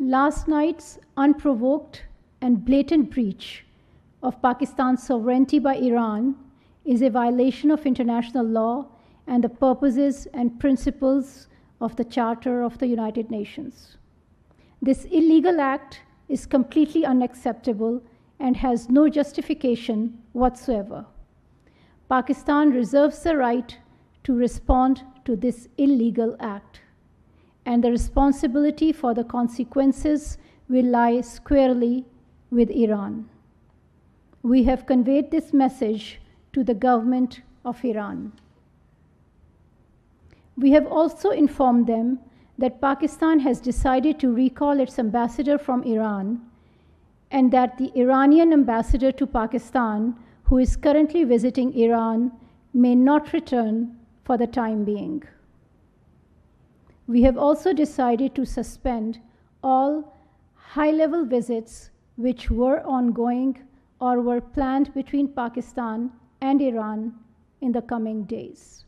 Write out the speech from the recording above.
Last night's unprovoked and blatant breach of Pakistan's sovereignty by Iran is a violation of international law and the purposes and principles of the Charter of the United Nations. This illegal act is completely unacceptable and has no justification whatsoever. Pakistan reserves the right to respond to this illegal act, and the responsibility for the consequences will lie squarely with Iran. We have conveyed this message to the government of Iran. We have also informed them that Pakistan has decided to recall its ambassador from Iran and that the Iranian ambassador to Pakistan, who is currently visiting Iran, may not return for the time being. We have also decided to suspend all high level visits which were ongoing or were planned between Pakistan and Iran in the coming days.